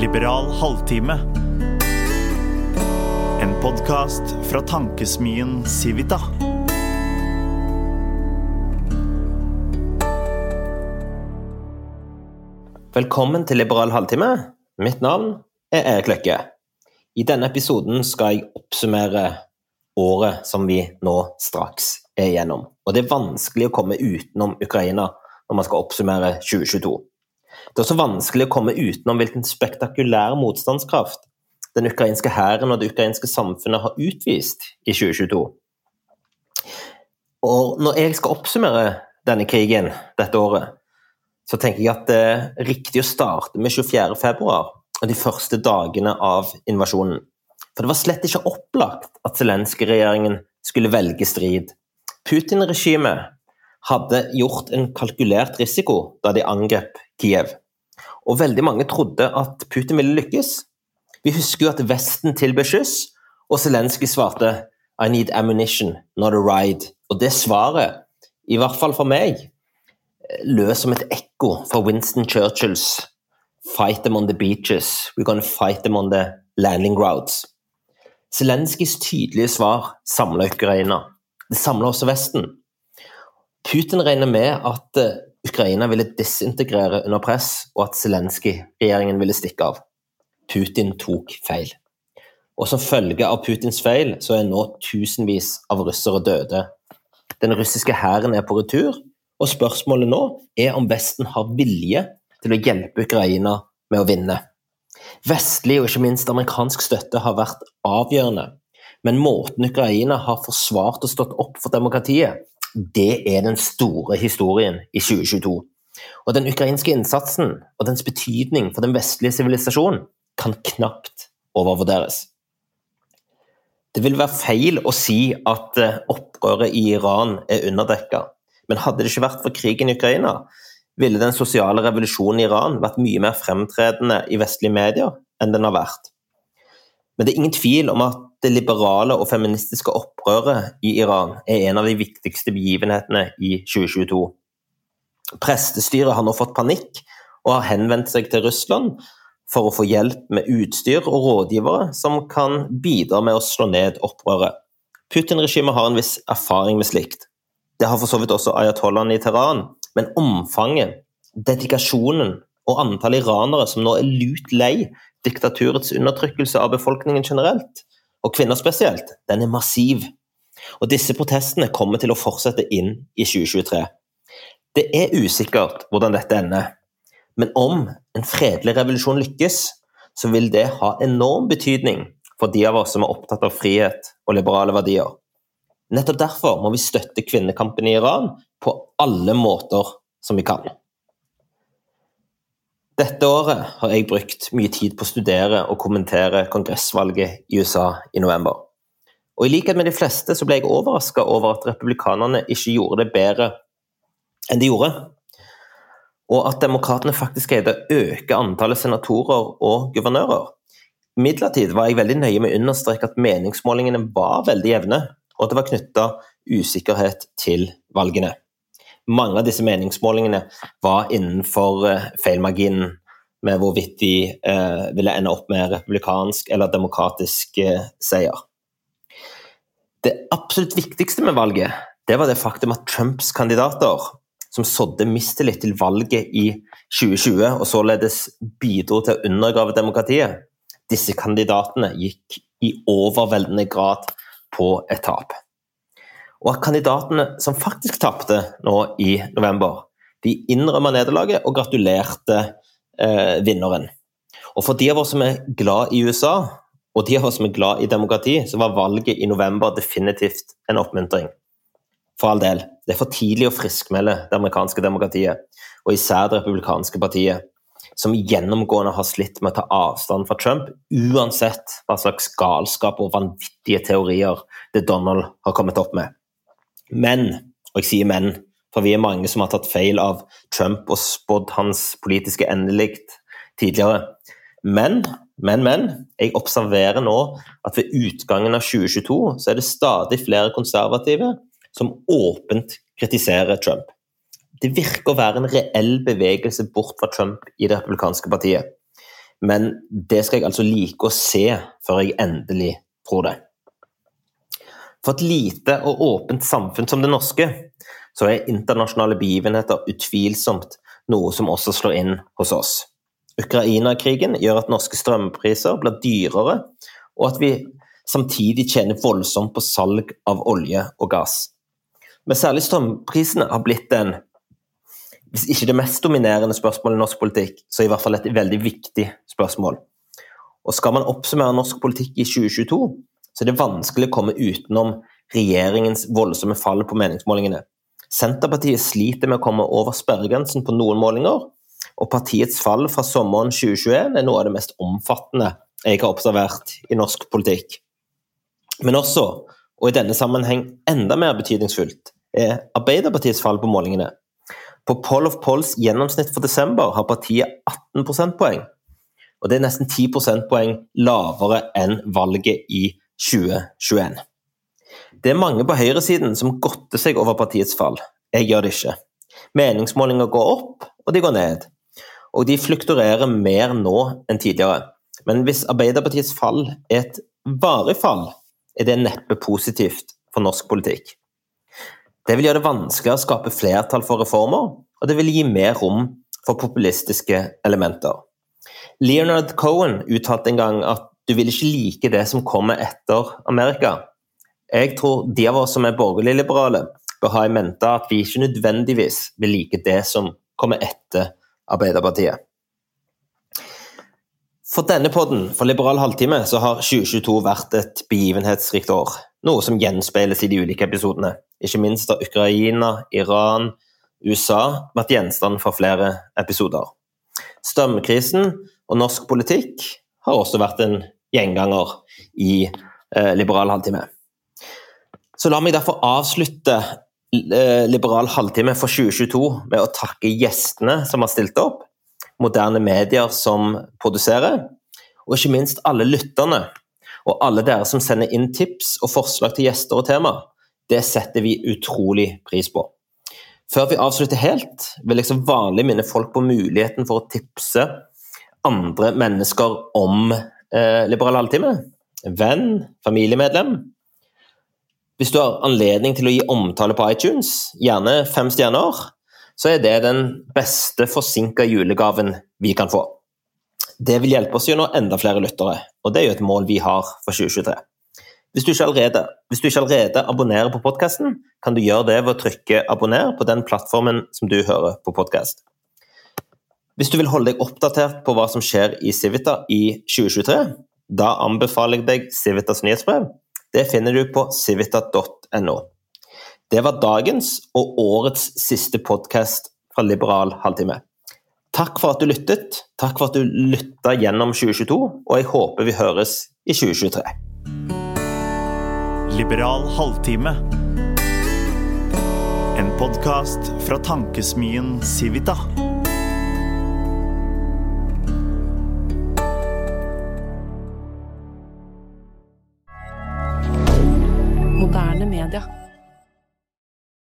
Liberal halvtime. En podkast fra tankesmien Civita. Velkommen til Liberal halvtime. Mitt navn er Erik Løkke. I denne episoden skal jeg oppsummere året som vi nå straks er igjennom. Og det er vanskelig å komme utenom Ukraina når man skal oppsummere 2022. Det er også vanskelig å komme utenom hvilken spektakulær motstandskraft den ukrainske hæren og det ukrainske samfunnet har utvist i 2022. Og når jeg skal oppsummere denne krigen dette året, så tenker jeg at det er riktig å starte med 24. februar og de første dagene av invasjonen. For det var slett ikke opplagt at Zelenskyj-regjeringen skulle velge strid. Putin-regimet hadde gjort en kalkulert risiko da de angrep Kiev. Og veldig mange trodde at Putin ville lykkes. Vi husker jo at Vesten tilbød skyss, og Zelenskyj svarte I need ammunition, not a ride. Og det svaret, i hvert fall for meg, løs som et ekko fra Winston Churchills Fight them on the beaches, we're gonna fight them on the landing grounds. Zelenskyjs tydelige svar samla Ukraina. Det samla også Vesten. Putin regner med at eh, Ukraina ville disintegrere under press, og at Zelenskyj-regjeringen ville stikke av. Putin tok feil. Og som følge av Putins feil, så er nå tusenvis av russere døde. Den russiske hæren er på retur, og spørsmålet nå er om Vesten har vilje til å hjelpe Ukraina med å vinne. Vestlig og ikke minst amerikansk støtte har vært avgjørende, men måten Ukraina har forsvart og stått opp for demokratiet, det er den store historien i 2022. Og den ukrainske innsatsen og dens betydning for den vestlige sivilisasjonen kan knapt overvurderes. Det vil være feil å si at eh, opprøret i Iran er underdekka, men hadde det ikke vært for krigen i Ukraina, ville den sosiale revolusjonen i Iran vært mye mer fremtredende i vestlige medier enn den har vært. Men det er ingen tvil om at det liberale og feministiske opprøret i Iran er en av de viktigste begivenhetene i 2022. Prestestyret har nå fått panikk og har henvendt seg til Russland for å få hjelp med utstyr og rådgivere som kan bidra med å slå ned opprøret. Putin-regimet har en viss erfaring med slikt. Det har for så vidt også ayatollahene i Teheran, men omfanget, dedikasjonen og antall iranere som nå er lut lei diktaturets undertrykkelse av befolkningen generelt, og kvinner spesielt, den er massiv. Og disse protestene kommer til å fortsette inn i 2023. Det er usikkert hvordan dette ender, men om en fredelig revolusjon lykkes, så vil det ha enorm betydning for de av oss som er opptatt av frihet og liberale verdier. Nettopp derfor må vi støtte kvinnekampen i Iran på alle måter som vi kan. Dette året har jeg brukt mye tid på å studere og kommentere kongressvalget i USA i november. Og I likhet med de fleste så ble jeg overraska over at republikanerne ikke gjorde det bedre enn de gjorde. Og at demokratene faktisk greide å øke antallet senatorer og guvernører. Imidlertid var jeg veldig nøye med å understreke at meningsmålingene var veldig jevne, og at det var knytta usikkerhet til valgene mange av disse meningsmålingene var innenfor uh, feilmarginen med hvorvidt de eh, ville ende opp med republikansk eller demokratisk eh, seier. Det absolutt viktigste med valget det var det faktum at Trumps kandidater, som sådde mistillit til valget i 2020 og således bidro til å undergrave demokratiet, disse kandidatene gikk i overveldende grad på et tap. Og at kandidatene som faktisk tapte nå i november, de innrømma nederlaget og gratulerte eh, vinneren. Og for de av oss som er glad i USA, og de av oss som er glad i demokrati, så var valget i november definitivt en oppmuntring. For all del, det er for tidlig å friskmelde det amerikanske demokratiet, og især det republikanske partiet, som gjennomgående har slitt med å ta avstand fra Trump, uansett hva slags galskap og vanvittige teorier det Donald har kommet opp med. Men, og jeg sier men, for vi er mange som har tatt feil av Trump og spådd hans politiske endelikt tidligere. Men, men, men, jeg observerer nå at ved utgangen av 2022 så er det stadig flere konservative som åpent kritiserer Trump. Det virker å være en reell bevegelse bort fra Trump i det republikanske partiet. men det skal jeg altså like å se før jeg endelig tror det. For et lite og åpent samfunn som det norske, så er internasjonale begivenheter utvilsomt noe som også slår inn hos oss. Ukraina-krigen gjør at norske strømpriser blir dyrere, og at vi samtidig tjener voldsomt på salg av olje og gass. Men særlig strømprisene har blitt en hvis ikke det mest dominerende spørsmålet i norsk politikk, så i hvert fall et veldig viktig spørsmål. Og Skal man oppsummere norsk politikk i 2022, så er det vanskelig å komme utenom regjeringens voldsomme fall på meningsmålingene. Senterpartiet sliter med å komme over sperregrensen på noen målinger, og partiets fall fra sommeren 2021 er noe av det mest omfattende jeg har observert i norsk politikk. Men også, og i denne sammenheng enda mer betydningsfullt, er Arbeiderpartiets fall på målingene. På Poll of Polls gjennomsnitt for desember har partiet 18 prosentpoeng, og det er nesten 10 prosentpoeng lavere enn valget i 2021. Det er mange på høyresiden som godter seg over partiets fall. Jeg gjør det ikke. Meningsmålinger går opp, og de går ned. Og de flukturerer mer nå enn tidligere. Men hvis Arbeiderpartiets fall er et varig fall, er det neppe positivt for norsk politikk. Det vil gjøre det vanskeligere å skape flertall for reformer, og det vil gi mer rom for populistiske elementer. Leonard Cohen uttalte en gang at du vil ikke like det som kommer etter Amerika. Jeg tror de av oss som er borgerlig-liberale, bør ha i mente at vi ikke nødvendigvis vil like det som kommer etter Arbeiderpartiet. For denne podden, for Liberal halvtime, så har 2022 vært et begivenhetsrikt år. Noe som gjenspeiles i de ulike episodene. Ikke minst har Ukraina, Iran, USA vært gjenstand for flere episoder. Strømkrisen og norsk politikk har også vært en gjenganger i eh, Liberal halvtime. Så la meg derfor avslutte eh, Liberal halvtime for 2022 med å takke gjestene som har stilt opp moderne medier som produserer, og ikke minst alle lytterne og alle dere som sender inn tips og forslag til gjester og tema. Det setter vi utrolig pris på. Før vi avslutter helt, vil jeg som vanlig minne folk på muligheten for å tipse andre mennesker om eh, Liberal halvtime. Venn, familiemedlem. Hvis du har anledning til å gi omtale på iTunes, gjerne fem stjerner, så er det den beste forsinka julegaven vi kan få. Det vil hjelpe oss nå enda flere lyttere, og det er jo et mål vi har for 2023. Hvis du ikke allerede, du ikke allerede abonnerer på podkasten, kan du gjøre det ved å trykke 'abonner' på den plattformen som du hører på podkast. Hvis du vil holde deg oppdatert på hva som skjer i Civita i 2023, da anbefaler jeg deg Civitas nyhetsbrev. Det finner du på civita.no. Det var dagens og årets siste podkast fra Liberal halvtime. Takk for at du lyttet, takk for at du lytta gjennom 2022, og jeg håper vi høres i 2023. Liberal halvtime. En podkast fra tankesmien Civita.